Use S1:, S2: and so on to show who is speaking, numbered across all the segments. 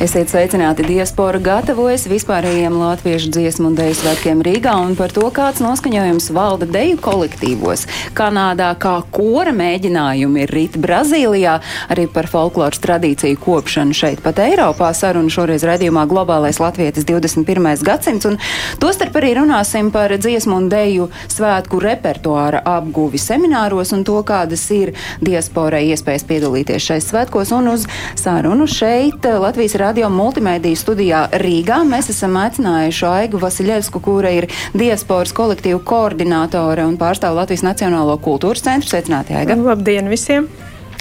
S1: Esiet sveicināti diaspora gatavojas vispārējiem latviešu dziesmu un deju svētkiem Rīgā un par to, kāds noskaņojums valda deju kolektīvos. Kanādā kā kora mēģinājumi ir rīt Brazīlijā, arī par folkloras tradīciju kopšanu šeit pat Eiropā saruna šoreiz redzījumā Globālais Latvietis 21. gadsimts un tostarp arī runāsim par dziesmu un deju svētku repertuāra apguvi semināros un to, kādas ir diasporai iespējas piedalīties šais svētkos un uz sarunu šeit Latvijas radio radio multimediju studijā Rīgā. Mēs esam aicinājuši Aigu Vasiljevsku, kura ir diasporas kolektīvu koordinātore un pārstāv Latvijas Nacionālo kultūras centru. Sveicināti, Aiga!
S2: Labdien visiem!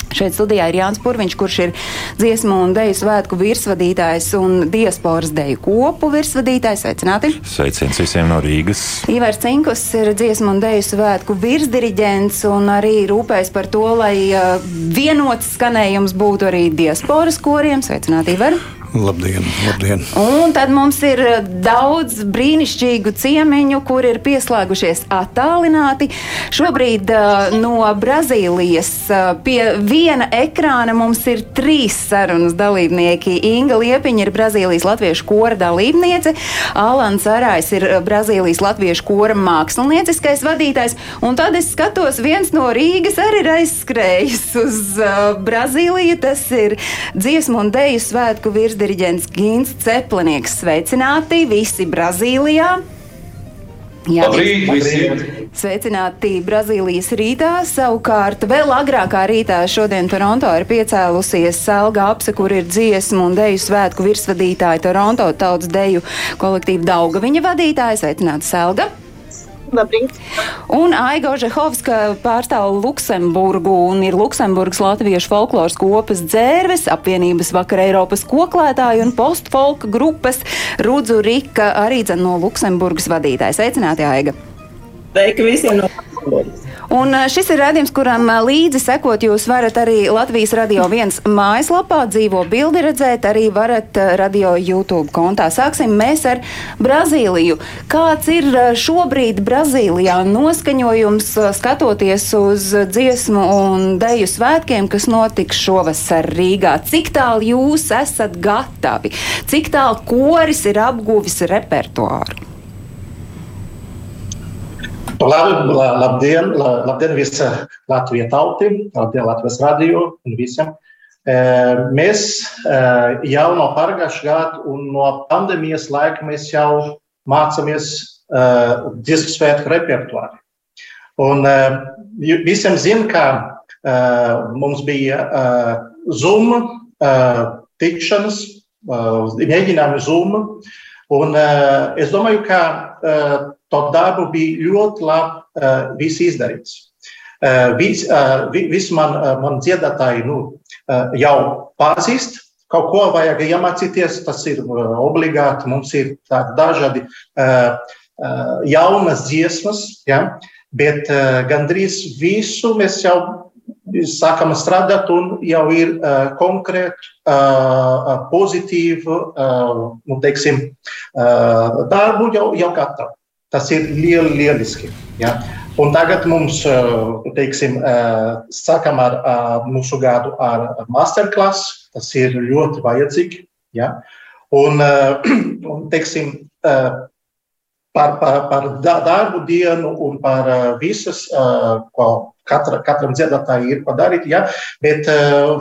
S1: Šeit studijā ir Jānis Purviņš, kurš ir dziesmu un deju svētku virsvadītājs un diasporas deju kopu virsvadītājs. Sveicināti!
S3: Sveiciens visiem no Rīgas!
S1: Ivars Cinkus ir dziesmu un deju svētku virsdiriģents un arī rūpējas par to, lai uh, vienots skanējums būtu arī diasporas koriem. Sveicināti, Ivar!
S4: Labdien, labdien!
S1: Un tad mums ir eh, daudz brīnišķīgu ciemiņu, kur ir pieslēgušies attālināti. Šobrīd uh, no Brazīlijas uh, pie viena ekrāna mums ir trīs sarunas dalībnieki. Inga Liepiņa ir Brazīlijas latviešu kora dalībniece, Alans Arājs ir Brazīlijas latviešu kora mākslinieckais vadītājs, un tad es skatos, viens no Rīgas arī ir aizskrējis uz uh, Brazīliju. Tas ir dziesmu un deju svētku virs diriģents Gins Ceplinieks. Sveicināti visi Brazīlijā!
S5: Jā, Labrīt, visiem!
S1: Sveicināti Brazīlijas rītā. Savukārt, vēl agrākā rītā šodien Toronto ir piecēlusies Selga apse, kur ir dziesmu un deju svētku virsvadītāja Toronto tautas deju kolektīva Dauga viņa vadītāja. Sveicināti Selga!
S6: Labrīt.
S1: Un Aiga Ožehovska pārstāv Luksemburgu un ir Luksemburgas latviešu folkloras kopas dzērves, apvienības vakar Eiropas koklētāju un postfolka grupas Rudzu Rika arī dzen no Luksemburgas vadītājs. Sveicināti, Aiga!
S6: Sveiki visiem no Luksemburgas!
S1: Un šis ir redzējums, kuram līdzi sekot, jūs varat arī Latvijas radio viens mājaslapā dzīvo bildi redzēt, arī varat radio YouTube kontā. Sāksim mēs ar Brazīliju. Kāds ir šobrīd Brazīlijā noskaņojums skatoties uz dziesmu un deju svētkiem, kas notiks šovasar Rīgā? Cik tālu jūs esat gatavi? Cik tālu koris ir apguvis repertuāru?
S7: Labi, labdien, labdien visa Latvijas tauti, labdien Latvijas radio un visiem. Mēs jau no pagājušā gada un no pandēmijas laika mēs jau mācāmies disku svētku repertuāru. Un visiem zina, ka mums bija Zoom tikšanas, mēģinājumi Zoom. Un es domāju, ka to darbu bija ļoti labi uh, viss izdarīts. Uh, vis, uh, vis man, uh, man dziedātāji nu, uh, jau pazīst, kaut ko vajag iemācīties, tas ir uh, obligāti. Mums ir dažādi uh, uh, jaunas dziesmas, ja? bet uh, gandrīz visu mēs jau sākam strādāt un jau ir uh, konkrēti, uh, pozitīvi, uh, nu, teiksim, uh, darbu jau, jau gatavu. Tas ir lieli, lieliski. Ja? Un tagad mums, teiksim, sākam ar mūsu gadu ar masterclass. Tas ir ļoti vajadzīgi. Ja? Un, un teiksim, par, par, par darbu dienu un par visas, ko katra, katram dziedātājam ir padarīt, ja? bet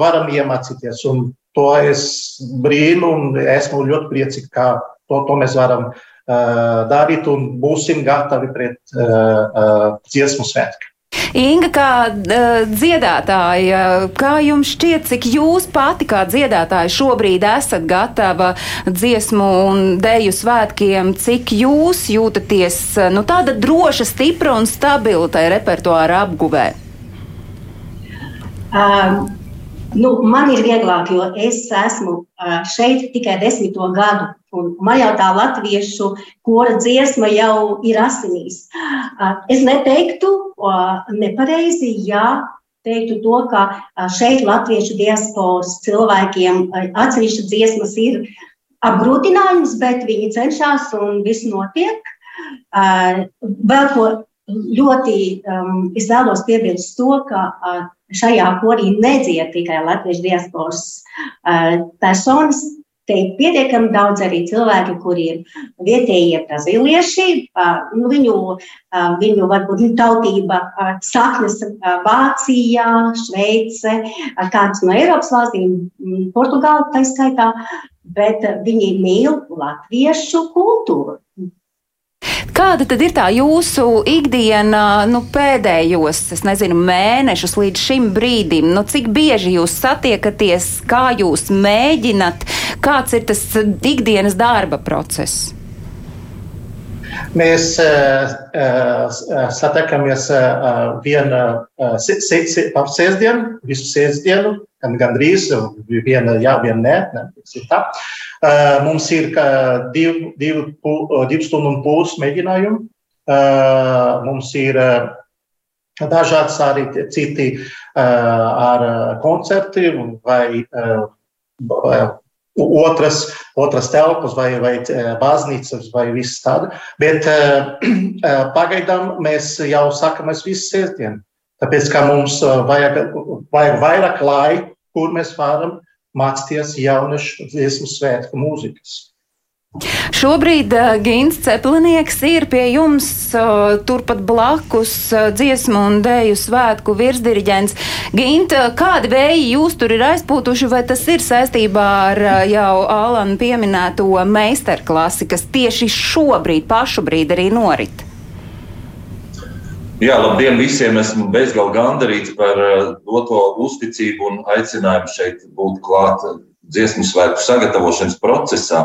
S7: varam iemācīties. Un to es brīnu un esmu ļoti priecīgs, ka to, to mēs varam darīt darīt un būsim gatavi pret dziesmu svētku.
S1: Inga, kā uh, dziedātāja, kā jums šķiet, cik jūs pati kā dziedātāja šobrīd esat gatava dziesmu un deju svētkiem, cik jūs jūtaties nu, tāda droša, stipra un stabila tajā repertuāra apguvē?
S8: Um. Nu, man ir vieglāk, jo es esmu šeit tikai desmito gadu. Un man jau tā latviešu kora dziesma jau ir asinīs. Es neteiktu nepareizi, ja teiktu to, ka šeit latviešu diasporas cilvēkiem atsevišķa dziesmas ir apgrūtinājums, bet viņi cenšas un viss notiek. Vēl ko ļoti um, es vēlos piebilst to, ka uh, šajā korī nedzied tikai latviešu diasporas uh, personas, Te ir pietiekami daudz arī cilvēki, kuri ir vietējie brazīlieši. Nu, viņu, viņu varbūt tautība saknes Vācijā, Šveice, kādas no Eiropas valstīm, Portugāla tā skaitā, bet viņi mīl latviešu kultūru.
S1: Kāda tad ir tā jūsu ikdiena nu, pēdējos, nezinu, mēnešus līdz šim brīdim? Nu, cik bieži jūs satiekaties, kā jūs mēģināt, kāds ir tas ikdienas darba process?
S7: Mēs uh, uh, satiekamies uh, vienu uh, par sēsdienu, visu sēsdienu, gan gandrīz viena jā, viena nē. ne Uh, mums ir divu, divu, divu stundu un pūles mēģinājumi. Mums ir dažādas arī citi ar koncerti vai otras, otras telpas vai, vai baznīcas vai viss tāda. Bet pagaidām mēs jau sakamies visu sēdienu. Tāpēc, ka mums vajag, vajag vairāk laika, kur mēs varam mācīties jauniešu dziesmu svētku mūzikas.
S1: Šobrīd uh, Gins Ceplinieks ir pie jums uh, turpat blakus uh, dziesmu un dēju svētku virsdiriģents. Gint, kādi vēji jūs tur ir aizpūtuši, vai tas ir saistībā ar jau Alanu pieminēto meistarklasi, kas tieši šobrīd, pašu brīdi arī norit?
S5: Jā, labdien visiem! Esmu bezgalīgi gandarīts par eh, doto uzticību un aicinājumu šeit būt klāt dziesmu svētku sagatavošanas procesā.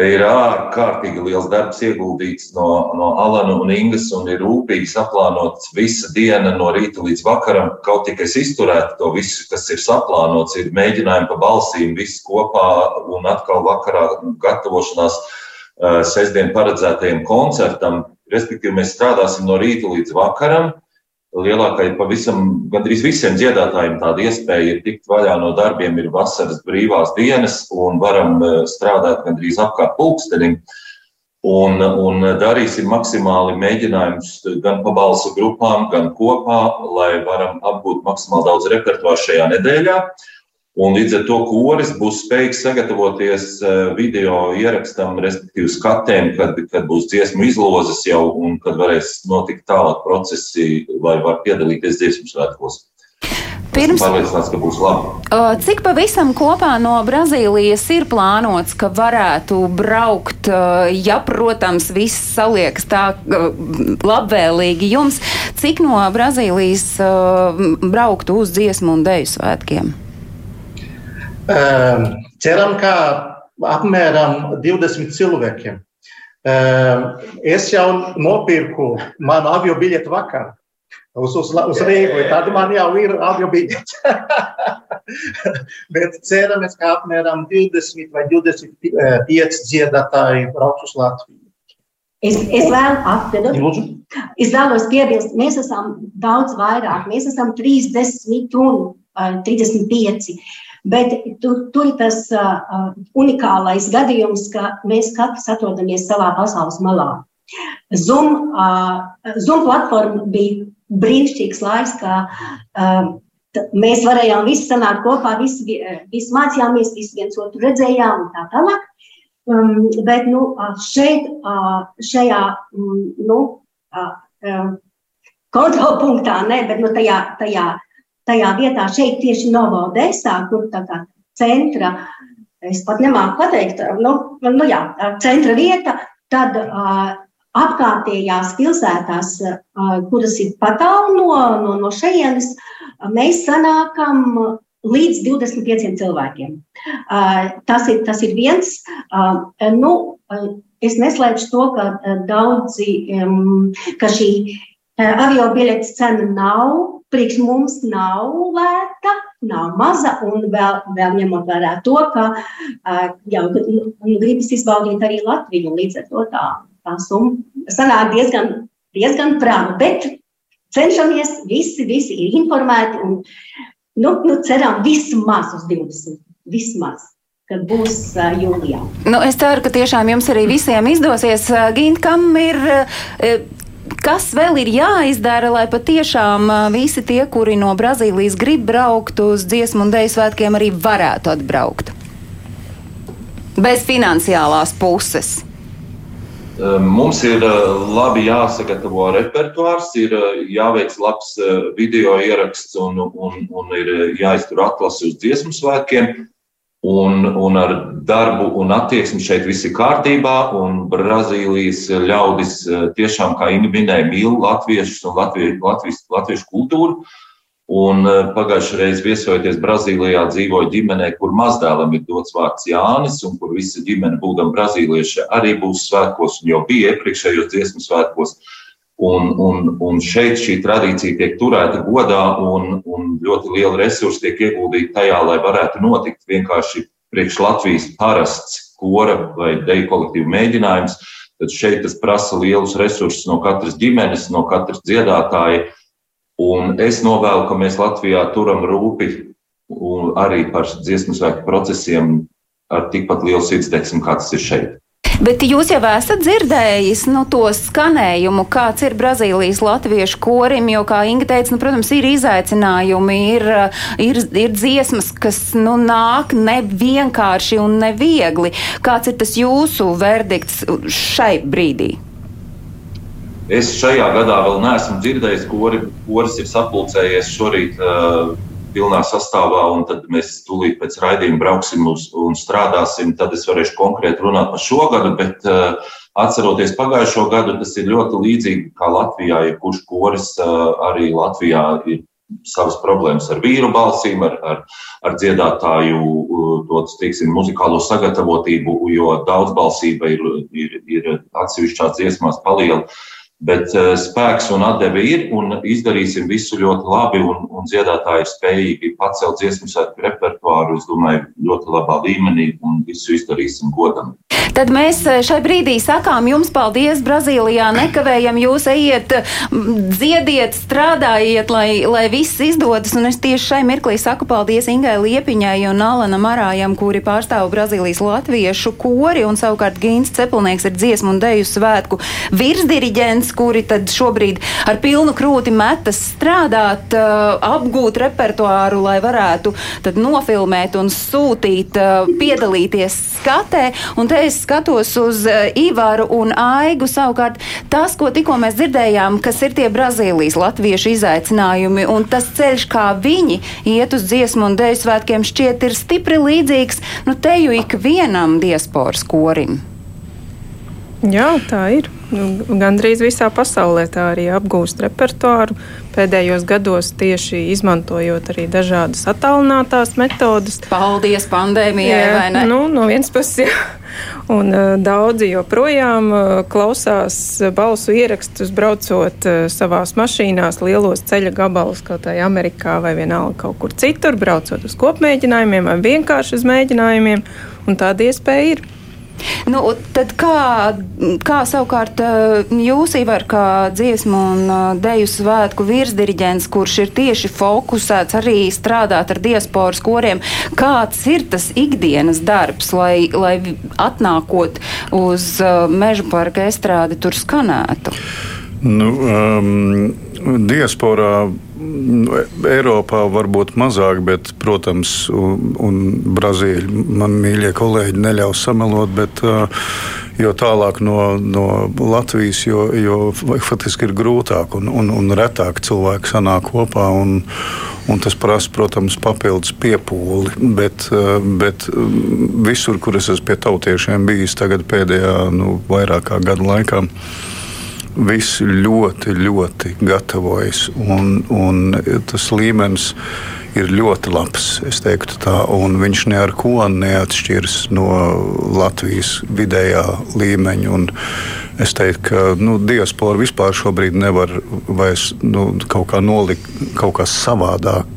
S5: Ir ārkārtīgi liels darbs ieguldīts no, no Alana un Ingas, un ir rūpīgi saplānots visa diena no rīta līdz vakaram. Kaut tikai es izturētu to visu, kas ir saplānots, ir mēģinājumi pa balsīm, viss kopā un atkal vakarā gatavošanās uh, sestdien paredzētajam koncertam Respektīvi, mēs strādāsim no rīta līdz vakaram. Lielākai pavisam, gandrīz visiem dziedātājiem tāda iespēja ir tikt vaļā no darbiem, ir vasaras brīvās dienas un varam eh, strādāt gandrīz apkārt pulkstenim. Un, un darīsim maksimāli mēģinājumus gan pa balsu grupām, gan kopā, lai varam apgūt maksimāli daudz repertuāru šajā nedēļā. Uh, Un līdz ar to koris būs spējīgs sagatavoties eh, video ierakstam, respektīvi skatēm, kad, kad būs dziesmu izlozes jau un kad varēs notikt tālāk procesi, lai var piedalīties dziesmu svētkos. Pirms, pārliecināts, ka būs labi.
S1: Cik pavisam kopā no Brazīlijas ir plānots, ka varētu braukt, ja, protams, viss saliekas tā labvēlīgi jums, cik no Brazīlijas brauktu uz dziesmu un deju svētkiem?
S7: Ehm, ceram, ka apmēram 20 cilvēkiem. Ehm, es jau nopirku manu avio biļeti vakar uz, uz, uz Rīgu. Tad man jau ir avio biļete. Bet ceramies, ka apmēram 20 vai 25 dziedātāji brauks uz Latviju.
S8: Es, es, vēl, atvedu, es vēlos piebilst, mēs esam daudz vairāk. Mēs esam 30 un uh, 35. Bet tur, tur ir tas uh, unikālais gadījums, ka mēs katrs atrodamies savā pasaules malā. Zoom, uh, Zoom platforma bija brīnišķīgs laiks, ka uh, mēs varējām visi sanākt kopā, visi, visi mācījāmies, visi viens otru redzējām un tā tālāk. Um, bet nu, šeit, uh, šajā nu, uh, kontrolpunktā, ne, bet nu, tajā, tajā tajā vietā, šeit tieši Novo Odesā, kur tā kā centra, es pat nemāku pateikt, nu, nu jā, centra vieta, tad uh, apkārtējās pilsētās, uh, kuras ir patālu no, no, no šejienes, mēs sanākam līdz 25 cilvēkiem. Uh, tas, ir, tas ir viens. Uh, nu, es neslēpšu to, ka daudzi, um, ka šī avio biļetes cena nav priekš mums nav lēta, nav maza, un vēl, vēl ņemot vērā to, ka uh, jau nu, gribas izbaudīt arī Latviju, līdz ar to tā, tā summa sanāk diezgan, diezgan prāva. Bet cenšamies, visi, visi ir informēti un nu, nu, ceram vismaz uz 20. Vismaz kad būs uh, jūlijā.
S1: Nu, es ceru, ka tiešām jums arī visiem izdosies. Gint, kam ir. Kas vēl ir jāizdara, lai patiešām visi tie, kuri no Brazīlijas grib braukt uz dziesmu un dēļu svētkiem, arī varētu atbraukt? Bez finansiālās puses.
S5: Mums ir labi jāsagatavo repertuārs, ir jāveic labs video ieraksts un, un, un ir jāiztur atlasi uz dziesmu svētkiem. Un, un ar darbu un attieksmi šeit viss ir kārtībā. Brazīlijas ļaudis tiešām, kā Inga minēja, mīl latviešus un latvie, latvijas, latviešu kultūru. Un pagājušajā reizē viesojoties Brazīlijā, dzīvoju ģimenē, kur mazdēlam ir dots vārds Jānis, un kur visa ģimene, būdama brazīlieši, arī būs svētkos, un jau bija iepriekšējos dziesmu svētkos. Un, un, un šeit šī tradīcija tiek turēta godā, un, un ļoti liela resursa tiek ieguldīta tajā, lai varētu notikt vienkārši priekš Latvijas parasts kora vai deju kolektīvu mēģinājums. Tad šeit tas prasa lielus resursus no katras ģimenes, no katras dziedātāja. Un es novēlu, ka mēs Latvijā turam rūpi arī par dziesmu svētku procesiem ar tikpat lielu sirdsdeksmu, kā tas ir šeit.
S1: Bet jūs jau esat dzirdējis nu, to skanējumu, kāds ir Brazīlijas latviešu korim, jo, kā Inga teica, nu, protams, ir izaicinājumi, ir, ir, ir dziesmas, kas nu, nāk nevienkārši un neviegli. Kāds ir tas jūsu verdikts šai brīdī?
S5: Es šajā gadā vēl neesmu dzirdējis, kori, koris ir sapulcējies šorīt. Uh, pilnā sastāvā, un tad mēs tūlīt pēc raidījuma brauksim uz, un strādāsim. Tad es varēšu konkrēti runāt par šo gadu, bet uh, atceroties pagājušo gadu, tas ir ļoti līdzīgi kā Latvijā. Ja kurš koris uh, arī Latvijā ir savas problēmas ar vīru balsīm, ar, ar, ar dziedātāju uh, to, teiksim, muzikālo sagatavotību, jo daudzbalsība ir, ir, ir atsevišķās dziesmās paliela. Bet uh, spēks un atdeve ir, un izdarīsim visu ļoti labi. Un, un dziedātāji ir spējīgi pacelt dziesmu svētku repertuāru, es domāju, ļoti labā līmenī, un visu izdarīsim godam.
S1: Tad mēs šai brīdī sakām jums paldies Brazīlijā. Nekavējam jūs ejiet, dziediet, strādājiet, lai, lai viss izdodas. Un es tieši šai mirklī saku paldies Ingai Liepiņai un Alanam Arājam, kuri pārstāv Brazīlijas latviešu kori. Un savukārt Gīns Cepelnieks ir dziesmu un deju svētku virsdiriģents, kuri tad šobrīd ar pilnu krūti metas strādāt, apgūt repertuāru, lai varētu tad nofilmēt un sūtīt, piedalīties skatē. Un te es skatos uz uh, Ivaru un Aigu. Savukārt, tas, ko tikko mēs dzirdējām, kas ir tie Brazīlijas latviešu izaicinājumi un tas ceļš, kā viņi iet uz dziesmu un dēļu svētkiem, šķiet ir stipri līdzīgs nu, teju ikvienam diasporas korim.
S2: Jā, tā ir. Nu, gandrīz visā pasaulē tā arī apgūst repertuāru. Pēdējos gados tieši izmantojot arī dažādas attālinātās metodas.
S1: Paldies pandēmijai, jā, vai ne?
S2: Nu, no vienas puses, jā. Un uh, daudzi joprojām uh, klausās balsu ierakstus, braucot uh, savās mašīnās, lielos ceļa gabalus, kaut vai Amerikā vai vienalga kaut kur citur, braucot uz kopmēģinājumiem vai vienkārši uz mēģinājumiem. Un tāda iespēja ir.
S1: Nu, tad kā, kā savukārt eh, jūs, Ivar, kā dziesmu un eh, deju svētku virsdiriģents, kurš ir tieši fokusēts arī strādāt ar diasporas koriem, kāds ir tas ikdienas darbs, lai, lai atnākot uz eh, meža parka estrādi tur skanētu?
S4: Nu, um, diasporā Eiropā varbūt mazāk, bet, protams, un, un Brazīļi, man mīļie kolēģi, neļaus samelot, bet jo tālāk no, no Latvijas, jo, jo faktiski ir grūtāk un, un, un retāk cilvēki sanāk kopā. Un, Un tas prasa, protams, papildus piepūli. Bet, bet visur, kur es esmu pie tautiešiem bijis tagad pēdējā nu, vairāk kā gadu laikā, visi ļoti, ļoti gatavojas. Un, un tas līmenis ir ļoti labs. Tā, viņš ne ar ko neatšķiras no Latvijas vidējā līmeņa. Un es teiktu, ka nu, diaspora vispār šobrīd nevar vairs nu, kaut kā nolikt kaut kā savādāk,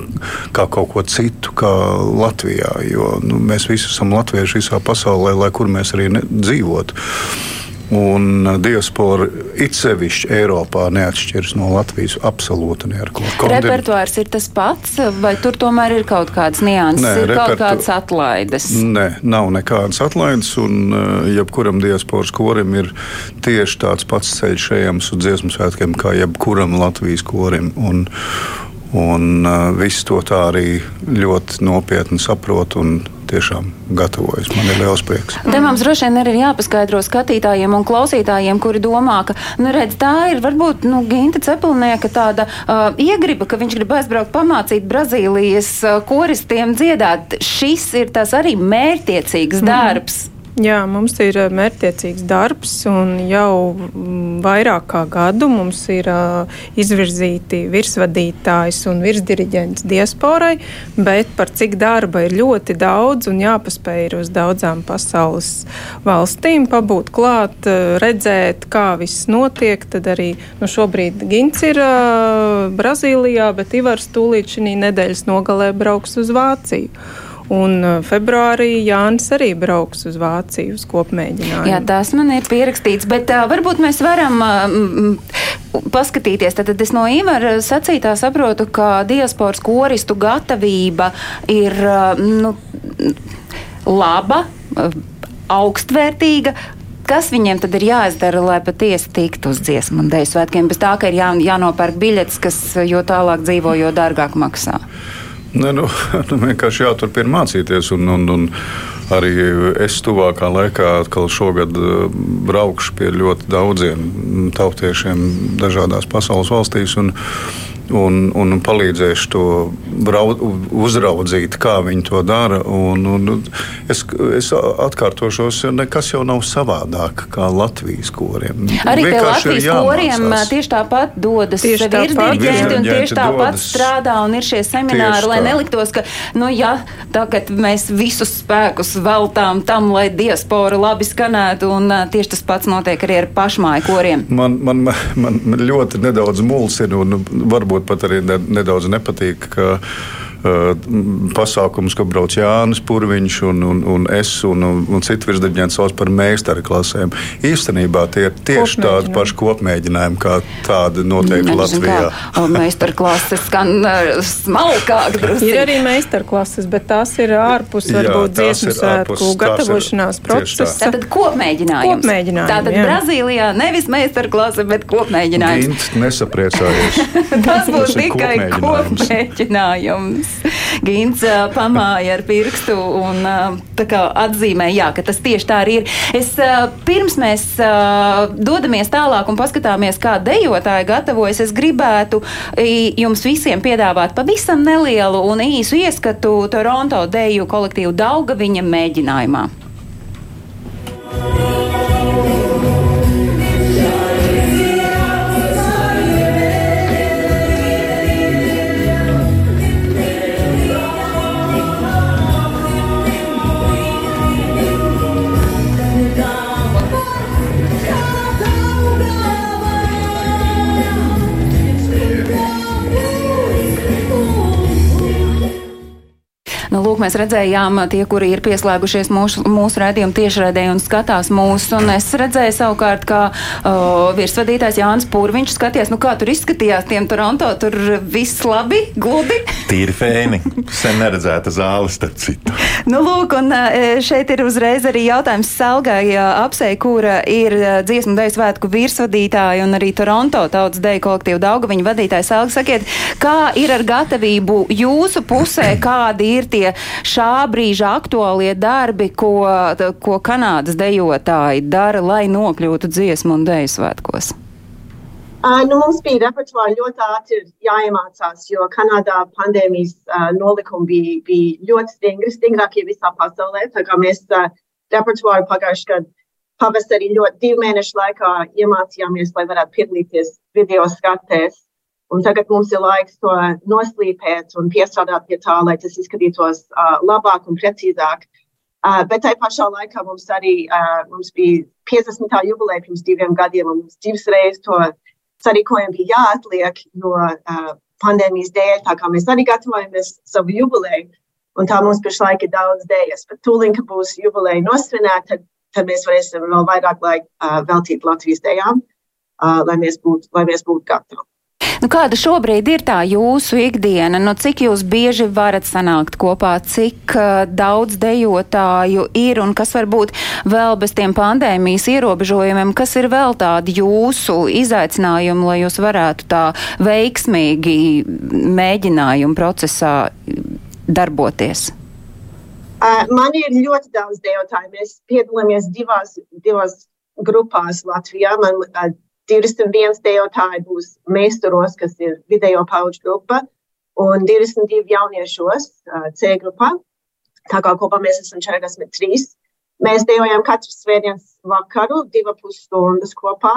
S4: kā kaut ko citu, kā Latvijā. Jo nu, mēs visi esam latvieši visā pasaulē, lai kur mēs arī dzīvotu. Un diaspora it sevišķi Eiropā neatšķiras no Latvijas absolūti neko.
S1: Repertuārs ir tas pats, vai tur tomēr ir kaut kādas nianses,
S4: Nē,
S1: ir kaut
S4: repertu-
S1: kādas atlaides?
S4: Nē, nav nekādas atlaides, un uh, jebkuram diasporas korim ir tieši tāds pats ceļš ejams uz dziesmu svētkiem, kā jebkuram Latvijas korim. Un, un uh, viss to tā arī ļoti nopietni saprot un tiešām gatavojas. Man ir liels prieks.
S1: Te mums droši vien arī ir jāpaskaidro skatītājiem un klausītājiem, kuri domā, ka nu, redz, tā ir varbūt nu, Ginta Cepelnieka tāda uh, iegriba, ka viņš grib aizbraukt pamācīt Brazīlijas uh, koristiem dziedāt. Šis ir tas arī mērķtiecīgs darbs.
S2: Jā, mums ir ā, mērķtiecīgs darbs, un jau mm, vairāk kā gadu mums ir uh, izvirzīti virsvadītājs un virsdiriģents diasporai, bet par cik darba ir ļoti daudz un jāpaspēj ir uz daudzām pasaules valstīm, pabūt klāt, uh, redzēt, kā viss notiek. Tad arī nu, šobrīd Gins ir uh, Brazīlijā, bet Ivars tūlīt šī nedēļas nogalē brauks uz Vāciju. Un uh, februārī Jānis arī brauks uz Vāciju uz kopmēģinājumu.
S1: Jā, tas man ir pierakstīts, bet uh, varbūt mēs varam uh, paskatīties. Tad es no Ivara sacītā saprotu, ka diasporas koristu gatavība ir uh, nu, laba, uh, augstvērtīga. Kas viņiem tad ir jāizdara, lai patiesi tiktu uz dziesmu un dēļu svētkiem? Bez tā, ka ir jā, jānopērk biļetes, kas jo tālāk dzīvo, jo dārgāk maksā.
S4: Ne, nu, nu, vienkārši jāturpina mācīties. Un, un, un arī es tuvākā laikā, atkal šogad, eh, braukšu pie ļoti daudziem tautiešiem dažādās pasaules valstīs. Un, Un, un palīdzēšu to brau, uzraudzīt, kā viņi to dara. Un, un es, es atkārtošos, nekas jau nav savādāk kā Latvijas koriem.
S1: Arī Latvijas koriem tieši tāpat dodas
S2: Tieši tāpat,
S1: virsdirigenti un tieši tāpat
S4: dodas.
S1: strādā un ir šie semināri,
S4: Tieši
S1: lai
S4: tā.
S1: neliktos, ka, nu, ja tagad mēs visus spēkus veltām tam, lai diaspora labi skanētu, un tieši tas pats notiek arī ar pašmāju koriem.
S4: Man, man, man, man ļoti nedaudz mulsina, un varbūt pat arī ne, nedaudz nepatīk, ka uh, pasākums, ko brauc Jānis Purviņš un, un, un es un, un, citi virsdaļņēni sauc par meistaru klasēm. Īstenībā tie ir tieši tādi paši kopmēģinājumi, kā tādi noteikti Latvijā.
S1: Meistarklases skan ā, smalkāk.
S2: Ir arī meistarklases, bet tās ir ārpus
S4: Jā,
S2: varbūt dziesmu svētku gatavošanās procesa.
S1: Tātad kopmēģinājums.
S2: Kopmēģinājumi,
S1: Tātad
S2: jā.
S1: Brazīlijā nevis meistarklase, bet kopmēģinājums.
S4: Gint nesapriecājies.
S1: Tas būs tikai
S4: kopmēģinājums.
S1: kopmēģinājums. Gins ā, pamāja ar pirkstu un ā, tā kā atzīmē, jā, ka tas tieši tā arī ir. Es, ā, pirms mēs ā, dodamies tālāk un paskatāmies, kā dejotāji gatavojas, es gribētu jums visiem piedāvāt pavisam nelielu un īsu ieskatu Toronto deju kolektīvu Daugaviņa mēģinājumā. Nu, lūk, mēs redzējām, tie, kuri ir pieslēgušies mūsu, mūsu redzējumu tiešraidē un skatās mūsu. Un es redzēju savukārt, kā uh, virsvadītājs Jānis Pūriņš skatījās, nu kā tur izskatījās tiem Toronto. Tur viss labi, gludi.
S3: Tīri fēni. Sen neredzēta zāle, starp citu.
S1: Nu, lūk, un uh, šeit ir uzreiz arī jautājums Salgai uh, apsei, kura ir uh, dziesmu deju svētku virsvadītāja un arī Toronto tautas deju kolektīvu Daugaviņu vadītāja. Salga, sakiet, kā ir ar gatavību jūsu pusē, kādi ir tie šā brīža aktuālie darbi, ko, ko Kanādas dejotāji dara, lai nokļūtu dziesmu un deju svētkos?
S6: Uh, nu, mums bija repertuāri ļoti ātri jāiemācās, jo Kanādā pandēmijas uh, nolikumi bija, bija ļoti stingri, stingrākie visā pasaulē. Tā kā mēs uh, repertuāru pagājušajā gadā pavasarī ļoti divu mēnešu laikā iemācījāmies, lai varētu piedalīties video skatēs. Un tagad mums ir laiks to noslīpēt un piestrādāt pie tā, lai tas izskatītos uh, labāk un precīzāk. Uh, bet tajā pašā laikā mums arī uh, mums bija 50. jubileja pirms diviem gadiem, un mums divas reizes to sarīkojumu bija jāatliek no uh, pandēmijas dēļ. Tā kā mēs arī gatavojamies savu jubileju, un tā mums pašlaik ir daudz dēļas. Bet tūlīt, kad būs jubileja nosvinēta, tad, tad mēs varēsim vēl vairāk laika uh, veltīt Latvijas dejām, uh, lai mēs būtu, būtu gatavi.
S1: Nu, kāda šobrīd ir tā jūsu ikdiena? Nu, cik jūs bieži varat sanākt kopā, cik uh, daudz dejotāju ir un kas varbūt vēl bez tiem pandēmijas ierobežojumiem, kas ir vēl tādi jūsu izaicinājumi, lai jūs varētu tā veiksmīgi mēģinājumu procesā darboties?
S6: Man ir ļoti daudz dejotāju. Mēs piedalāmies divās, divās grupās Latvijā. Man 21 dejotāji būs meistaros, kas ir vidējo pauģu grupa, un 22 jauniešos C grupā. Tā kā kopā mēs esam 43. Mēs dejojam katru svētdienas vakaru, divas pusstundas kopā.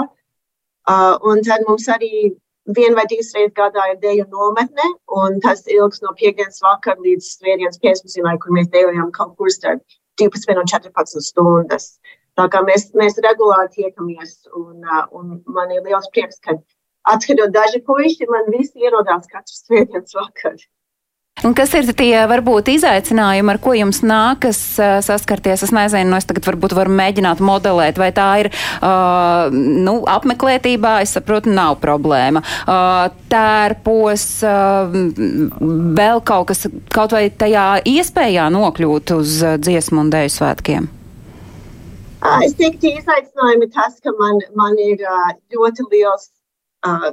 S6: Uh, un tad mums arī vienu vai divas reizes gadā ir deju nometne, un tas ilgs no piekdienas vakara līdz svētdienas pēcpusdienai, kur mēs dejojam kaut kur starp 12 un 14 stundas. Tā kā mēs, mēs regulāri tiekamies, un, un man ir liels prieks, ka atskatot daži puiši, man visi ierodās katru svētdienas vakaru.
S1: Un kas ir tie varbūt izaicinājumi, ar ko jums nākas saskarties? Es nezinu, nu es tagad varbūt varu mēģināt modelēt, vai tā ir uh, nu, apmeklētībā, es saprotu, nav problēma. Uh, tērpos, uh, vēl kaut kas, kaut vai tajā iespējā nokļūt uz dziesmu un dēļu svētkiem.
S6: Es teiktu, izaicinājumi ir tas, ka man, man ir ļoti liels uh,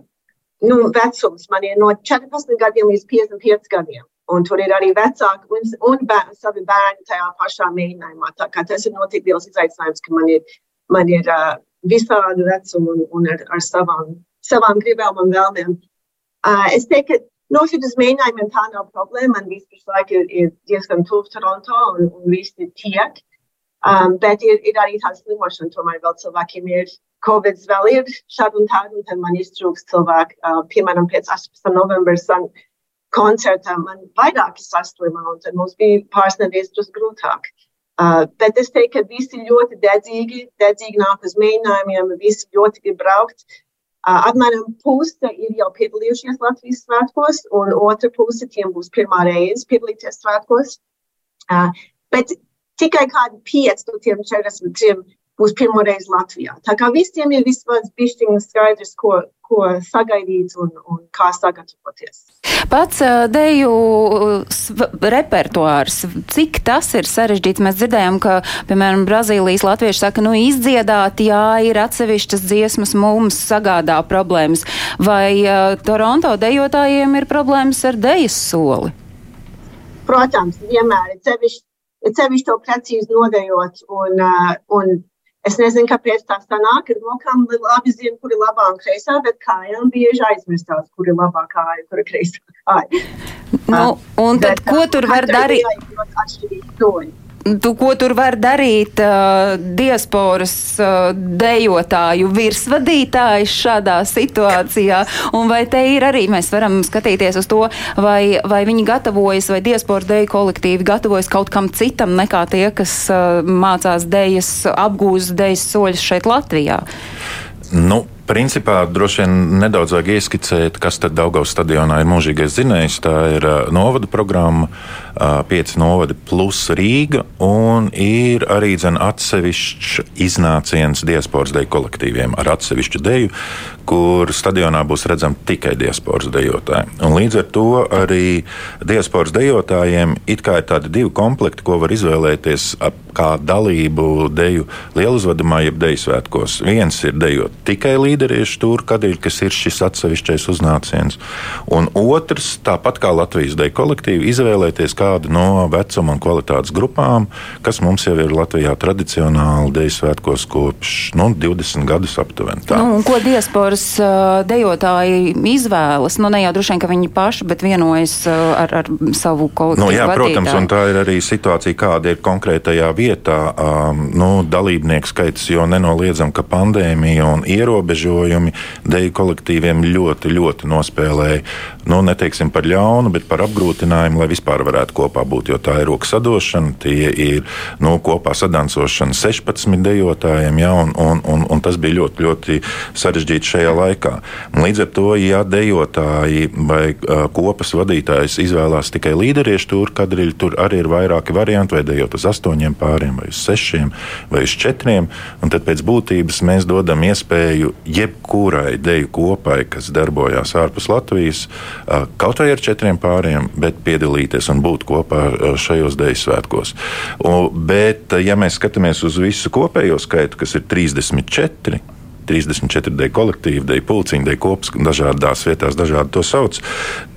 S6: nu, vecums. Man ir no 14 gadiem līdz 55 gadiem. Un tur ir arī vecāki un, un bērni, savi bērni tajā pašā mēģinājumā. Tā kā tas ir notiek liels izaicinājums, ka man ir, man ir uh, visādi vecumi un, un ar, ar savām, savām gribām un vēlmēm. Uh, es teiktu, ka nošķirt uz mēģinājumiem tā nav problēma. Man viss pašlaik ir, ir diezgan tuvu Toronto un, un visi tiek. Uh, Um, bet ir, ir arī tāda slimošana, tomēr vēl cilvēkiem ir Covid, vēl ir šādi un tādi, un tad man iztrūks cilvēki, uh, piemēram, pēc 18. novembra koncerta man vairāki saslima, un tad mums bija pāris nedēļas drusku grūtāk. Uh, bet es teiktu, ka visi ļoti dedzīgi, dedzīgi nāk uz mēģinājumiem, visi ļoti grib braukt. Uh, apmēram puse ir jau piedalījušies Latvijas svētkos, un otra puse tiem būs pirmā reize piedalīties svētkos. Uh, bet tikai kādi pieci no tiem 43 būs pirmoreiz Latvijā. Tā kā visiem ir vismaz bišķiņa skaidrs, ko, ko sagaidīt un, un kā sagatavoties.
S1: Pats deju repertuārs, cik tas ir sarežģīts? Mēs dzirdējām, ka, piemēram, Brazīlijas latvieši saka, nu izdziedāt, jā, ir atsevišķas dziesmas mums sagādā problēmas. Vai uh, Toronto dejotājiem ir problēmas ar dejas soli?
S6: Protams, vienmēr ir sevišķi ir sevišķi to precīzi nodejot. Un, uh, un es nezinu, kāpēc tā sanāk, ka rokām labi zina, kur ir labā un kreisā, bet kājām bieži aizmirstās, kur ir labā kāja, kur ir kreisā kāja.
S1: Nu, un tad, bet, ko tur var darīt? Tu, ko tur var darīt uh, diasporas uh, dejotāju virsvadītājs šādā situācijā? Un vai te ir arī, mēs varam skatīties uz to, vai, vai viņi gatavojas, vai diasporas deju kolektīvi gatavojas kaut kam citam nekā tie, kas uh, mācās dejas, apgūst dejas soļus šeit Latvijā?
S3: Nu, Principā droši vien nedaudz vajag ieskicēt, kas tad Daugavas stadionā ir mūžīgais zinējs. Tā ir novada programma, pieci novadi plus Rīga, un ir arī dzen, atsevišķs iznāciens diasporas deju kolektīviem ar atsevišķu deju, kur stadionā būs redzami tikai diasporas dejotāji. Un līdz ar to arī diasporas dejotājiem it kā ir tādi divi komplekti, ko var izvēlēties kā dalību deju lieluzvedumā, jeb deju svētkos. Viens ir dejot tikai līderiešu stūra kadīļa, kas ir šis atsevišķais uznāciens. Un otrs, tāpat kā Latvijas deju kolektīvi, izvēlēties kādu no vecuma un kvalitātes grupām, kas mums jau ir Latvijā tradicionāli deju svētkos kopš nu, 20 gadus aptuveni. Tā.
S1: Nu, ko diasporas dejotāji izvēlas? Nu, ne jau droši vien, ka viņi paši, bet vienojas ar, ar savu kolektīvu.
S3: Nu, jā, vadītāju. protams, un tā ir arī situācija, kāda ir konkrētajā vietā. Um, nu, dalībnieku skaits, jo nenoliedzam, ka pandēmija un ierobežojumi deju kolektīviem ļoti, ļoti nospēlēja. Nu, neteiksim par ļaunu, bet par apgrūtinājumu, lai vispār varētu kopā būt, jo tā ir rokas sadošana, tie ir nu, kopā sadancošana 16 dejotājiem, ja, un, un, un, un tas bija ļoti, ļoti sarežģīti šajā laikā. Līdz ar to, ja dejotāji vai uh, kopas vadītājs izvēlās tikai līderiešu tūru kadriļu, tur arī ir vairāki varianti, vai dejot uz astoņiem pāriem, vai uz sešiem, vai uz četriem, un tad pēc būtības mēs dodam iespēju jebkurai deju kopai, kas darbojās ārpus Latvijas, kaut vai ar četriem pāriem, bet piedalīties un būt kopā šajos deju svētkos. Bet, ja mēs skatāmies uz visu kopējo skaitu, kas ir 34, 34 dēļ kolektīvi, dēļ pulciņu, dēļ kopas, dažādās vietās, dažādi to sauc,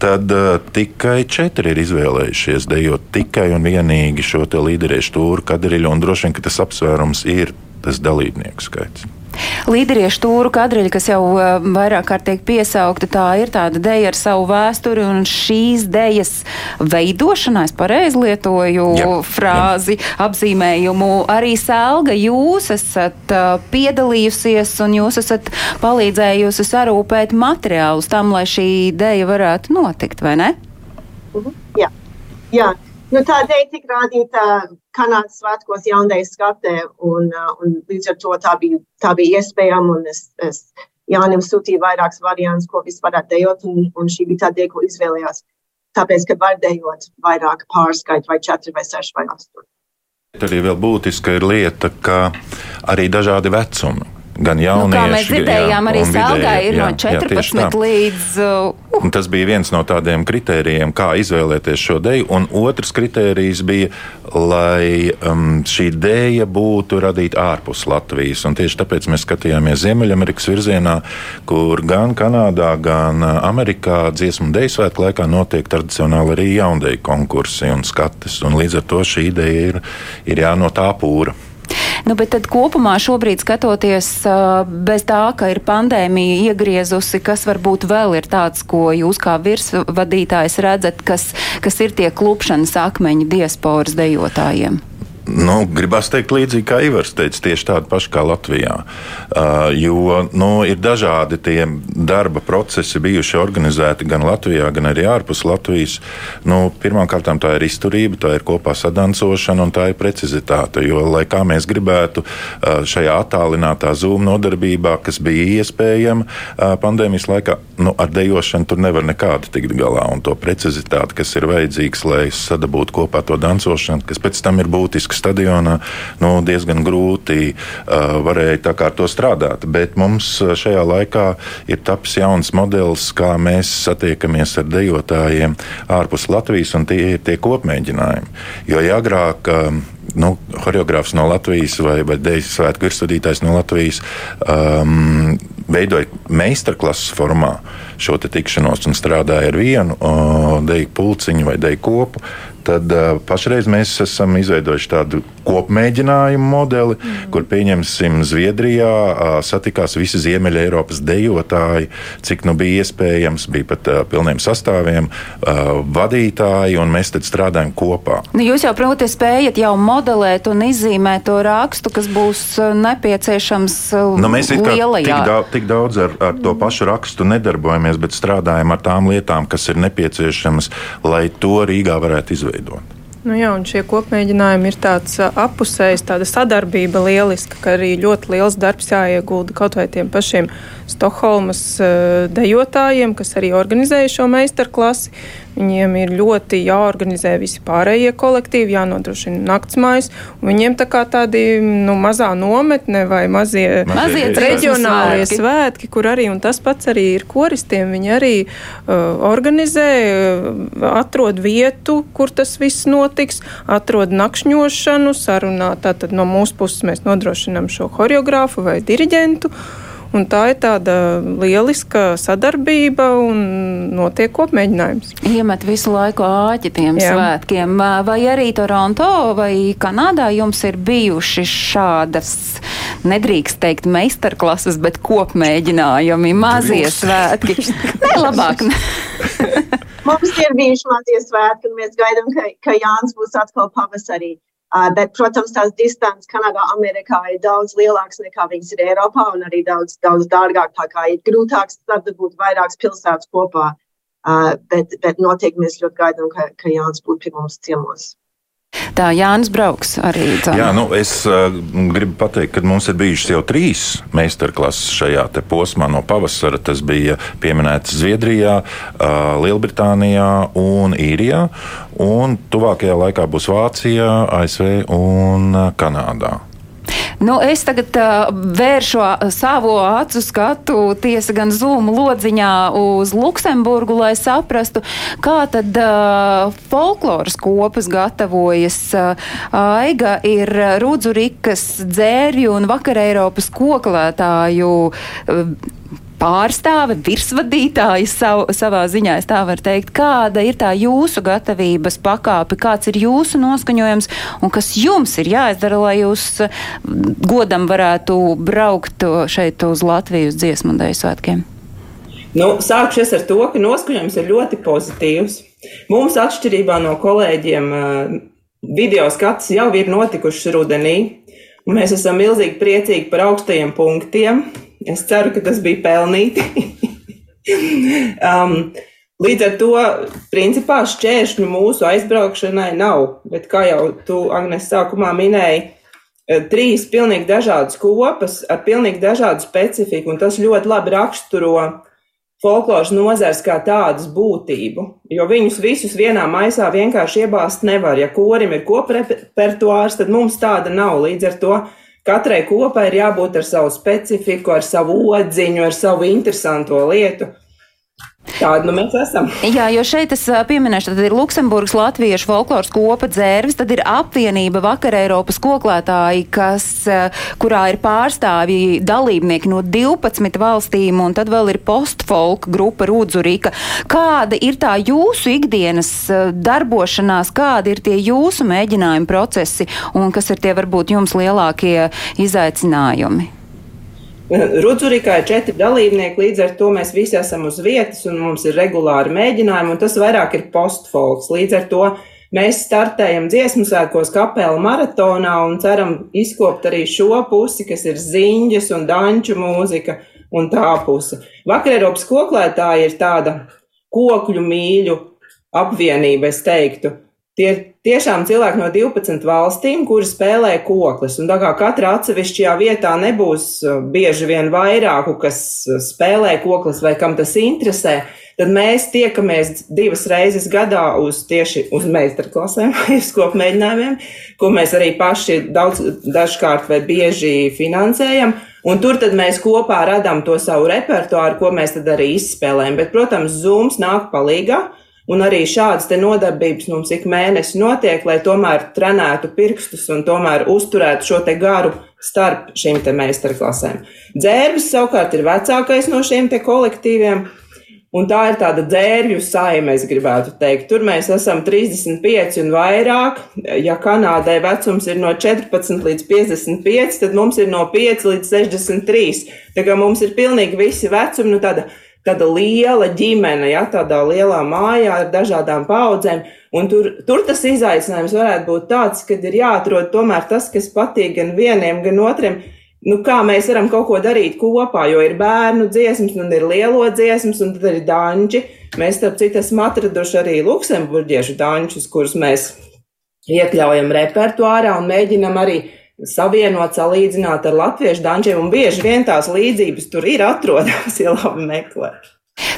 S3: tad uh, tikai četri ir izvēlējušies dejot tikai un vienīgi šo līderiešu tūru kadriļu, un droši vien, tas apsvērums ir tas dalībnieku skaits.
S1: Līderiešu tūru kadriļa, kas jau uh, vairāk kārt tiek piesaukta, tā ir tāda deja ar savu vēsturi, un šīs dejas veidošanā, es pareizi lietoju jā, frāzi, jā. apzīmējumu, arī Sēlga, jūs esat uh, piedalījusies un jūs esat palīdzējusi sarūpēt materiālus tam, lai šī deja varētu notikt, vai ne?
S6: -huh. Jā. jā. Nu, tā dēļ tika rādīta Kanādas svētkos jaunais skatē, un, uh, un līdz ar to tā bija, tā bija iespējama. Es, es Jānim sūtīju vairākas variantus, ko viss varētu dejot, un, un šī bija tā dēļ, ko izvēlējās. Tāpēc, ka var dejot vairāk pārskaitu, vai četri, vai seši, vai astoņi.
S3: Arī vēl būtiska ir lieta, ka arī dažādi vecumi gan jaunieši. Nu, kā
S1: mēs dzirdējām, jā, arī Sēlgā ir jā, no 14 jā, līdz. Uh,
S3: un tas bija viens no tādiem kritērijiem, kā izvēlēties šo deju. Un otrs kritērijs bija, lai um, šī dēja būtu radīta ārpus Latvijas. Un tieši tāpēc mēs skatījāmies Ziemeļamerikas virzienā, kur gan Kanādā, gan uh, Amerikā dziesmu deju svētku laikā notiek tradicionāli arī jaundeju konkursi un skates. Un līdz ar to šī ideja ir, ir jā, no tā pūra.
S1: Nu, bet tad kopumā šobrīd skatoties bez tā, ka ir pandēmija iegriezusi, kas varbūt vēl ir tāds, ko jūs kā virsvadītājs redzat, kas, kas ir tie klupšanas akmeņi diasporas dejotājiem?
S3: Nu, gribās teikt, līdzīgi kā Ivars teica, tieši tādu pašu kā Latvijā. Uh, jo nu, ir dažādi tie darba procesi bijuši organizēti gan Latvijā, gan arī ārpus Latvijas. Nu, Pirmkārt, tā ir izturība, tā ir kopā sadancošana un tā ir precizitāte. Jo, lai kā mēs gribētu uh, šajā attālinātā Zoom nodarbībā, kas bija iespējama uh, pandēmijas laikā, nu, ar dejošanu tur nevar nekādi tikt galā. Un to precizitāti, kas ir vajadzīgs, lai sadabūtu kopā to dancošanu, kas pēc tam ir būtisks stadionā, nu, diezgan grūti uh, varēja to strādāt. Bet mums šajā laikā ir tapis jauns modelis, kā mēs satiekamies ar dejotājiem ārpus Latvijas, un tie ir tie kopmēģinājumi. Jo ja agrāk uh, nu, choreogrāfs no Latvijas vai, vai dēļas svētku virsvadītājs no Latvijas um, veidoja meistarklases formā šo tikšanos un strādāja ar vienu uh, deju pulciņu vai deju kopu tad pašreiz mēs esam izveidojuši tādu kopmēģinājumu modeli, mm. kur pieņemsim Zviedrijā satikās visi Ziemeļa Eiropas dejotāji, cik nu bija iespējams, bija pat uh, pilniem sastāviem, uh, vadītāji, un mēs tad strādājam kopā.
S1: Nu, jūs jau, proti, spējat jau modelēt un izzīmēt to rakstu, kas būs nepieciešams nu,
S3: mēs
S1: lielajā.
S3: Tik, daudz, tik daudz ar, ar to pašu rakstu nedarbojamies, bet strādājam ar tām lietām, kas ir nepieciešamas, lai to Rīgā varētu izveidot.
S2: Nu jā, un šie kopmēģinājumi ir tāds apusējs, tāda sadarbība lieliska, ka arī ļoti liels darbs jāiegulda kaut vai tiem pašiem Stokholmas dejotājiem, kas arī organizēja šo meistarklasi. Viņiem ir ļoti jāorganizē visi pārējie kolektīvi, jānodrošina naktsmājas. Viņiem tā kā tādi nu, mazā nometne vai mazie, mazie reģionālie svētki. svētki, kur arī tas pats arī ir koristiem. Viņi arī uh, organizē, uh, atrod vietu, kur tas viss notiks, atrod nakšņošanu, sarunā. Tātad no mūsu puses mēs nodrošinām šo horeogrāfu vai diriģentu. Uh, Un tā ir tāda lieliska sadarbība un notiek kopmēģinājums.
S1: Iemet visu laiku āķi tiem Jā. svētkiem. Vai arī Toronto vai Kanādā jums ir bijuši šādas, nedrīkst teikt meistarklases, bet kopmēģinājumi, mazie svētki? Nē, labāk.
S6: Mums ir bijuši mazie svētki, un mēs gaidām, ka, ka Jānis būs atkal pavasarī. Uh, bet, protams, tās distances Kanādā, Amerikā ir daudz lielākas nekā viņas ir Eiropā, un arī daudz, daudz dārgāk. Tā kā ir grūtāk sadarboties vairākas pilsētas kopā. bet, bet noteikti mēs ļoti gaidām, ka, ka Jānis būtu pie mums ciemos.
S1: Tā Jānis Brauks arī. Tā.
S3: Jā, nu, es uh, gribu pateikt, ka mums ir bijušas jau trīs meistarklases šajā posmā no pavasara. Tas bija pieminēts Zviedrijā, uh, Lielbritānijā un Īrijā. Un tuvākajā laikā būs Vācijā, ASV un Kanādā.
S1: Nu, es tagad uh, vēršu savu acu skatu tiesa gan zūmu lodziņā uz Luksemburgu, lai saprastu, kā tad uh, folkloras kopas gatavojas. Uh, Aiga ir Rudzurikas dzērju un vakar Eiropas koklētāju. Uh, pārstāve, virsvadītāja sav, savā ziņā, es tā varu teikt, kāda ir tā jūsu gatavības pakāpe, kāds ir jūsu noskaņojums un kas jums ir jāizdara, lai jūs godam varētu braukt šeit uz Latviju uz dziesmu un dēļu svētkiem?
S9: Nu, sākšu ar to, ka noskaņojums ir ļoti pozitīvs. Mums, atšķirībā no kolēģiem, video skats jau ir notikušas rudenī, mēs esam milzīgi priecīgi par augstajiem punktiem. Es ceru, ka tas bija pelnīti. um, līdz ar to, principā, šķēršļu mūsu aizbraukšanai nav. Bet, kā jau tu, Agnes, sākumā minēji, eh, trīs pilnīgi dažādas kopas ar pilnīgi dažādu specifiku, un tas ļoti labi raksturo folkloras nozars kā tādas būtību, jo viņus visus vienā maisā vienkārši iebāzt nevar. Ja korim ir koprepertuārs, tad mums tāda nav. Līdz ar to Katrai kopai ir jābūt ar savu specifiku, ar savu odziņu, ar savu interesanto lietu. Tāda nu mēs esam.
S1: Jā, jo šeit es pieminēšu, tad ir Luksemburgas latviešu folkloras kopa dzērvis, tad ir apvienība vakar Eiropas koklētāji, kas, kurā ir pārstāvji dalībnieki no 12 valstīm, un tad vēl ir postfolk grupa Rūdzurika. Kāda ir tā jūsu ikdienas darbošanās, kādi ir tie jūsu mēģinājumi procesi, un kas ir tie varbūt jums lielākie izaicinājumi?
S9: Rudzurikā ir četri dalībnieki, līdz ar to mēs visi esam uz vietas un mums ir regulāri mēģinājumi, un tas vairāk ir postfolks. Līdz ar to mēs startējam dziesmu sēkos kapela maratonā un ceram izkopt arī šo pusi, kas ir ziņģes un danču mūzika un tā puse. Vakar Eiropas koklētāji ir tāda kokļu mīļu apvienība, es teiktu. Tie ir tiešām cilvēki no 12 valstīm, kuri spēlē koklis. Un tā kā katrā atsevišķajā vietā nebūs uh, bieži vien vairāku, kas uh, spēlē koklis vai kam tas interesē, tad mēs tiekamies divas reizes gadā uz tieši uz meistarklasēm vai uz kopu mēģinājumiem, ko mēs arī paši daudz, dažkārt vai bieži finansējam. Un tur mēs kopā radām to savu repertuāru, ko mēs tad arī izspēlējam. Bet, protams, Zooms nāk palīgā. Un arī šādas nodarbības mums ik mēnesi notiek, lai tomēr trenētu pirkstus un tomēr uzturētu šo te garu starp šīm te meistarklasēm. Dzērbis savukārt ir vecākais no šiem te kolektīviem. Un tā ir tāda dzērvju saime, es gribētu teikt. Tur mēs esam 35 un vairāk. Ja Kanādai vecums ir no 14 līdz 55, tad mums ir no 5 līdz 63. Tā kā mums ir pilnīgi visi vecumi, nu tāda tāda liela ģimene, ja tādā lielā mājā ar dažādām paudzēm. Un tur, tur tas izaicinājums varētu būt tāds, ka ir jāatrod tomēr tas, kas patīk gan vieniem, gan otriem. Nu, kā mēs varam kaut ko darīt kopā, jo ir bērnu dziesmas, un ir lielo dziesmas, un tad ir danči. Mēs, starp citu, esam atraduši arī luksemburģiešu dančus, kurus mēs iekļaujam repertuārā un mēģinam arī savienot, salīdzināt ar latviešu dančiem, un bieži vien tās līdzības tur ir atrodamas, ja labi meklē.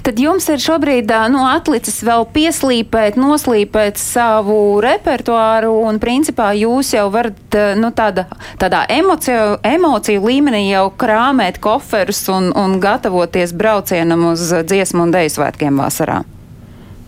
S1: Tad jums ir šobrīd nu, atlicis vēl pieslīpēt, noslīpēt savu repertuāru, un principā jūs jau varat nu, tāda, tādā emociju, emociju līmenī jau krāmēt koferus un, un gatavoties braucienam uz dziesmu un deju svētkiem vasarā.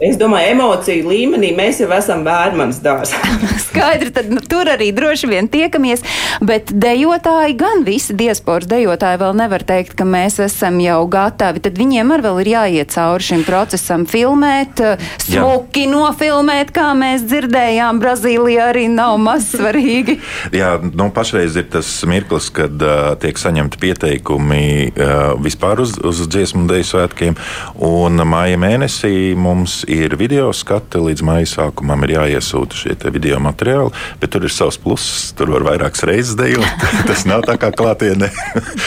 S9: Es domāju, emociju līmenī mēs jau esam bērnams dārzā.
S1: Skaidri, tad nu, tur arī droši vien tiekamies, bet dejotāji, gan visi diasporas dejotāji vēl nevar teikt, ka mēs esam jau gatavi. Tad viņiem arī vēl ir jāiet cauri šim procesam, filmēt, smuki Jā. nofilmēt, kā mēs dzirdējām, Brazīlijā arī nav maz svarīgi.
S3: Jā, nu, pašreiz ir tas mirklis, kad uh, tiek saņemti pieteikumi uh, vispār uz, uz dziesmu deju svētkiem, un māja mēnesī mums ir video skati. Līdz maija sākumam ir jāiesūta šie video materiāli, bet tur ir savs pluss. Tur var vairākas reizes dejot. Tas nav tā kā klātienē.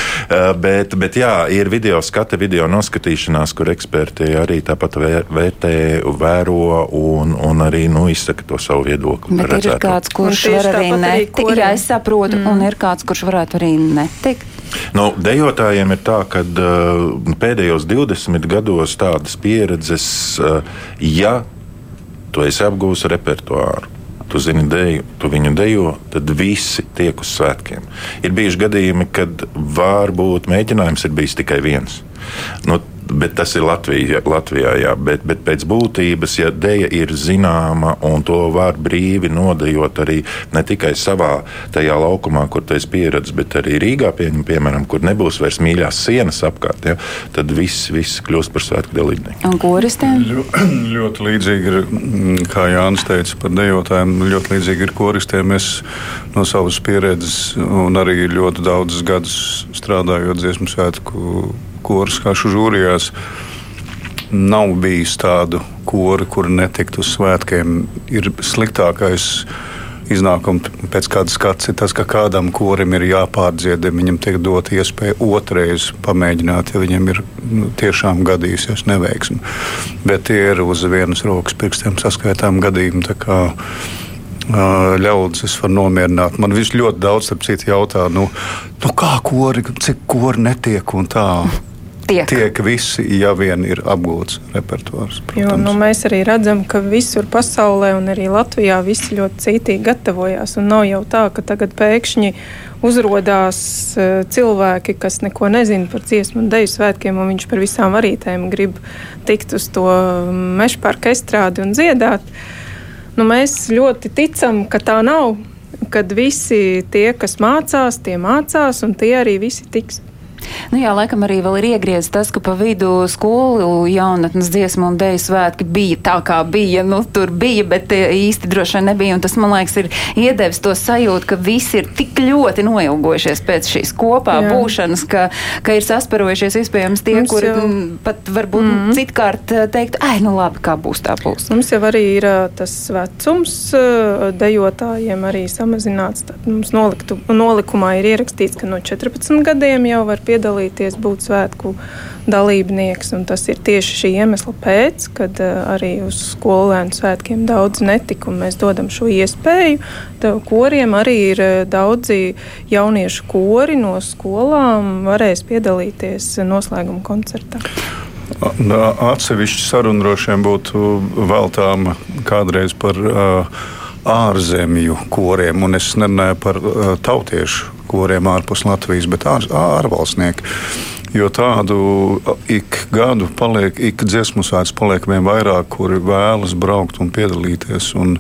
S3: bet, bet jā, ir video skati, video noskatīšanās, kur eksperti arī tāpat vērtē, vēro un, un arī nu, izsaka to savu viedokli.
S1: Bet ir kāds, kurš var arī netikt. Jā, es saprotu, mm. un ir kāds, kurš varētu arī netikt.
S3: Nu, dejotājiem ir tā, ka uh, pēdējos 20 gados tādas pieredzes, uh, ja tu esi apgūlis repertuāru, tu zini deju, tu viņu dejo, tad visi tiek uz svētkiem. Ir bijuši gadījumi, kad varbūt mēģinājums ir bijis tikai viens. Nu, bet tas ir Latvija, Latvijā. Jā, bet, bet pēc būtības, ja dēļa ir zināma un to var brīvi nodejot arī ne tikai savā tajā laukumā, kur tu esi pieredzējis, bet arī Rīgā, pieņem, piemēram, kur nebūs vairs mīļās sienas apkārt, ja, tad viss, viss kļūst par svētku dalībnieku.
S1: Un koristiem?
S4: Ļo, ļoti līdzīgi ir, mm, kā Jānis teica par dejotājiem, ļoti līdzīgi ir koristiem. Es no savas pieredzes un arī ļoti daudzus gadus strādājot dziesmu svētku koris kašu žūrijās. Nav bijis tādu kori, kur netiktu uz svētkiem. Ir sliktākais iznākums pēc kāda skats ir tas, ka kādam korim ir jāpārdzied, viņam tiek dot iespēja otrreiz pamēģināt, ja viņam ir nu, tiešām gadījusies neveiksme. Bet tie ir uz vienas rokas pirkstiem saskaitām gadījumi. Ļaudis es varu nomierināt. Man viss ļoti daudz, starp citu, jautā, nu, nu kā kori, cik kori netiek un tā
S1: tiek.
S4: Tiek visi, ja vien ir apgūts repertuārs.
S2: Jo, nu, mēs arī redzam, ka visur pasaulē un arī Latvijā visi ļoti cītīgi gatavojās. Un nav jau tā, ka tagad pēkšņi uzrādās uh, cilvēki, kas neko nezina par dziesmu un deju svētkiem, un viņš par visām varītēm grib tikt uz to meža parka estrādi un dziedāt. Nu, mēs ļoti ticam, ka tā nav. Kad visi tie, kas mācās, tie mācās, un tie arī visi tiks
S1: Nu jā, laikam arī vēl ir iegriezts tas, ka pa vidu skolu jaunatnes dziesmu un deju svētki bija tā, kā bija. Nu, tur bija, bet e, īsti droši vien nebija. Un tas, man liekas, ir iedevis to sajūtu, ka visi ir tik ļoti noilgojušies pēc šīs kopā jā. būšanas, ka, ka ir sasparojušies iespējams tie, Mums kuri jau... pat varbūt mm -hmm. citkārt e, teikt, ai, nu labi, kā būs tā būs.
S2: Mums jau arī ir e, tas vecums dejotājiem arī samazināts. Tad mums noliktu, nolikumā ir ierakstīts, ka no 14 gadiem jau var piedalīties piedalīties, būt svētku dalībnieks. Tas ir tieši šī iemesla pēc, kad uh, arī uz skolēnu svētkiem daudz netika, un mēs dodam šo iespēju. Tev koriem arī ir uh, daudzi jauniešu kori no skolām, varēs piedalīties noslēguma koncertā.
S4: Atsevišķi saruna droši vien būtu veltāma kādreiz par uh, ārzemju koriem, un es nerunāju par uh, tautiešu koriem ārpus Latvijas, bet ār, ārvalstnieki. Jo tādu ik gadu paliek, ik dziesmu svēts paliek vien vairāk, kuri vēlas braukt un piedalīties. Un,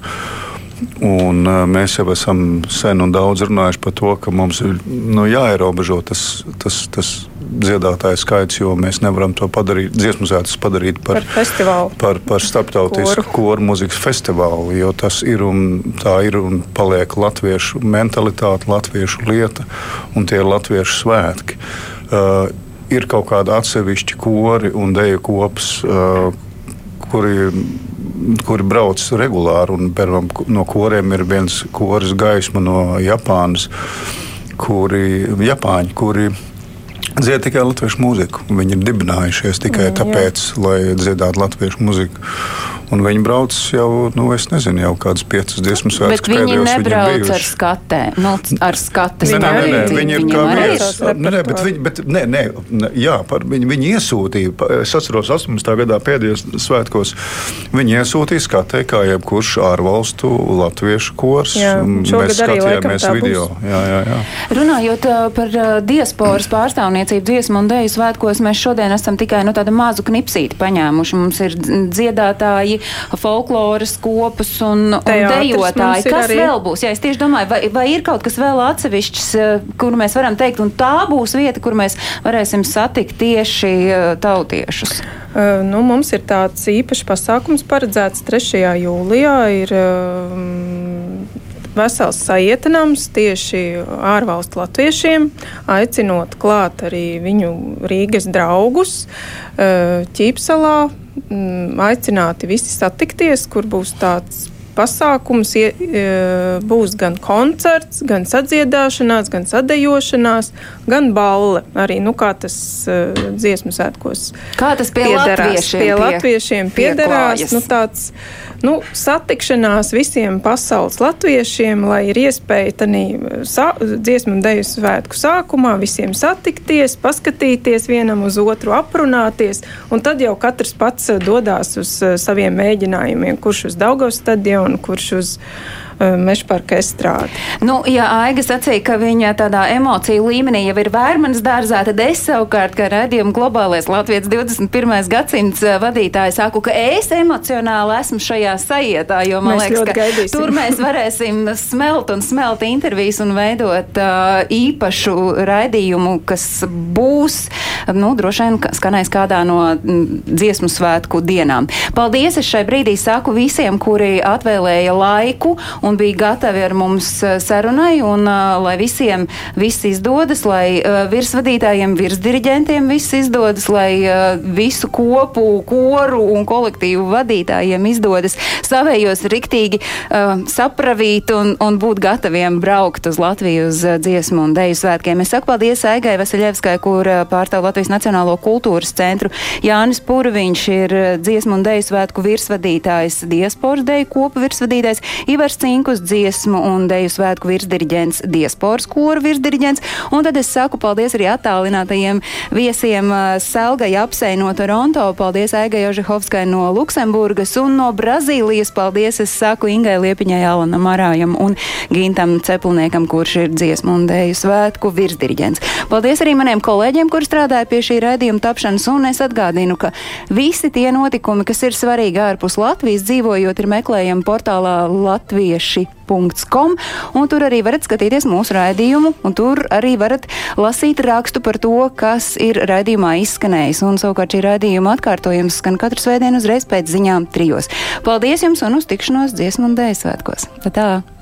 S4: Un, mēs jau esam sen un daudz runājuši par to, ka mums ir nu, jāierobežo tas, tas, tas dziedātāju skaits, jo mēs nevaram to padarīt, dziesmu svētkus padarīt par,
S2: par festivālu.
S4: Par, par starptautisku koru. koru mūzikas festivālu, jo tas ir un tā ir un paliek latviešu mentalitāte, latviešu lieta un tie ir latviešu svētki. Uh, ir kaut kādi atsevišķi kori un deju kops, uh, kuri kuri brauc regulāri. Un, piemēram, no koriem ir viens koris gaisma no Japānas, kuri, Japāņi, kuri dzied tikai latviešu mūziku. Viņi ir dibinājušies tikai mm, tāpēc, jā. lai dziedātu latviešu mūziku. Un viņi brauc jau, nu, es nezinu, jau kādas piecas dziesmu svētkus.
S1: Bet viņi nebrauc ar skatē, nu, ar skates.
S4: Nē, nē, nē, nē, viņi ir kā viesis. Nē, nē, bet viņi, bet, nē, nē, jā, par, viņi, viņi iesūtīja, es atceros 18. gadā pēdējos svētkos, viņi iesūtīja skatē, kā jebkurš ārvalstu latviešu kurs. Jā, mēs skatījāmies video. Jā, jā, jā.
S1: Runājot par diasporas pārstāvniecību dziesmu un dēļu svētkos, mēs šodien esam tikai nu, tādu mazu knipsīti paņēmuši. Mums ir dziedātāji dejotāji, folkloras kopas un, un dejotāji. Kas arī... vēl būs? Jā, es tieši domāju, vai, vai ir kaut kas vēl atsevišķs, eh, kur mēs varam teikt, un tā būs vieta, kur mēs varēsim satikt tieši eh, tautiešus?
S2: Uh, nu, mums ir tāds īpašs pasākums paredzēts 3. jūlijā. Ir, um, vesels sajietinājums tieši ārvalstu latviešiem, aicinot klāt arī viņu Rīgas draugus Ķīpsalā mm, aicināti visi satikties, kur būs tāds pasākums ie, būs gan koncerts, gan sadziedāšanās, gan sadejošanās, gan balle. Arī nu, kā tas uh, dziesmu sētkos.
S1: Kā tas pie
S2: piederās,
S1: latviešiem,
S2: pie
S1: pie,
S2: latviešiem piederās. Nu, tāds, nu, satikšanās visiem pasaules latviešiem, lai ir iespēja tanī sa, dziesmu un deju svētku sākumā visiem satikties, paskatīties vienam uz otru, aprunāties, un tad jau katrs pats dodās uz saviem mēģinājumiem, kurš uz Daugavas stadionu, kurš uz uh, mežparka estrādi.
S1: Nu, ja Aiga sacīja, ka viņa tādā emociju līmenī jau ir vērmanas dārzā, tad es savukārt, kā redzējumu globālais Latvijas 21. gadsimts vadītāji, saku, ka es emocionāli esmu šajā sajietā, jo man
S2: Mēs
S1: liekas, ka
S2: gaidīsim.
S1: tur mēs varēsim smelt un smelt intervijas un veidot uh, īpašu raidījumu, kas būs, nu, droši vien ka- skanēs kādā no mm, dziesmu svētku dienām. Paldies! Es šai brīdī saku visiem, kuri atvēlēja laiku un bija gatavi ar mums eh, sarunai, un uh, lai visiem viss izdodas, lai uh, virsvadītājiem, virsdiriģentiem viss izdodas, lai visu kopu, koru un kolektīvu vadītājiem izdodas savējos riktīgi sapravīt un, un būt gataviem braukt uz Latviju uz dziesmu un deju svētkiem. Es saku paldies Aigai Vasaļevskai, kur pārstāv Latvijas Nacionālo kultūras centru. Jānis Purviņš ir dziesmu un deju svētku virsvadītājs, diasporas deju kopu virsvadītājs, Ivars Cinkus dziesmu un deju svētku virsdiriģents, diasporas koru virsdiriģents. Un tad es saku paldies arī attālinātajiem viesiem uh, Selgai Apsei no Toronto, paldies Aigai Ožehovskai no Luksemburgas un no Brazīlijas. Paldies, es saku Ingai Liepiņai, Alanam Arājam un Gintam Ceplniekam, kurš ir dziesmu un deju svētku virsdiriģents. Paldies arī maniem kolēģiem, kuri strādāja pie šī raidījuma tapšanas, un es atgādinu, ka visi tie notikumi, kas ir svarīgi ārpus Latvijas dzīvojot, ir meklējami portālā latvieši. Com, un tur arī varat skatīties mūsu raidījumu, un tur arī varat lasīt rakstu par to, kas ir raidījumā izskanējis. Un savukārt šī raidījuma atkārtojums skan katru svētdienu uzreiz pēc ziņām trijos. Paldies jums un uz tikšanos dziesmu un dēļ svētkos! Tā!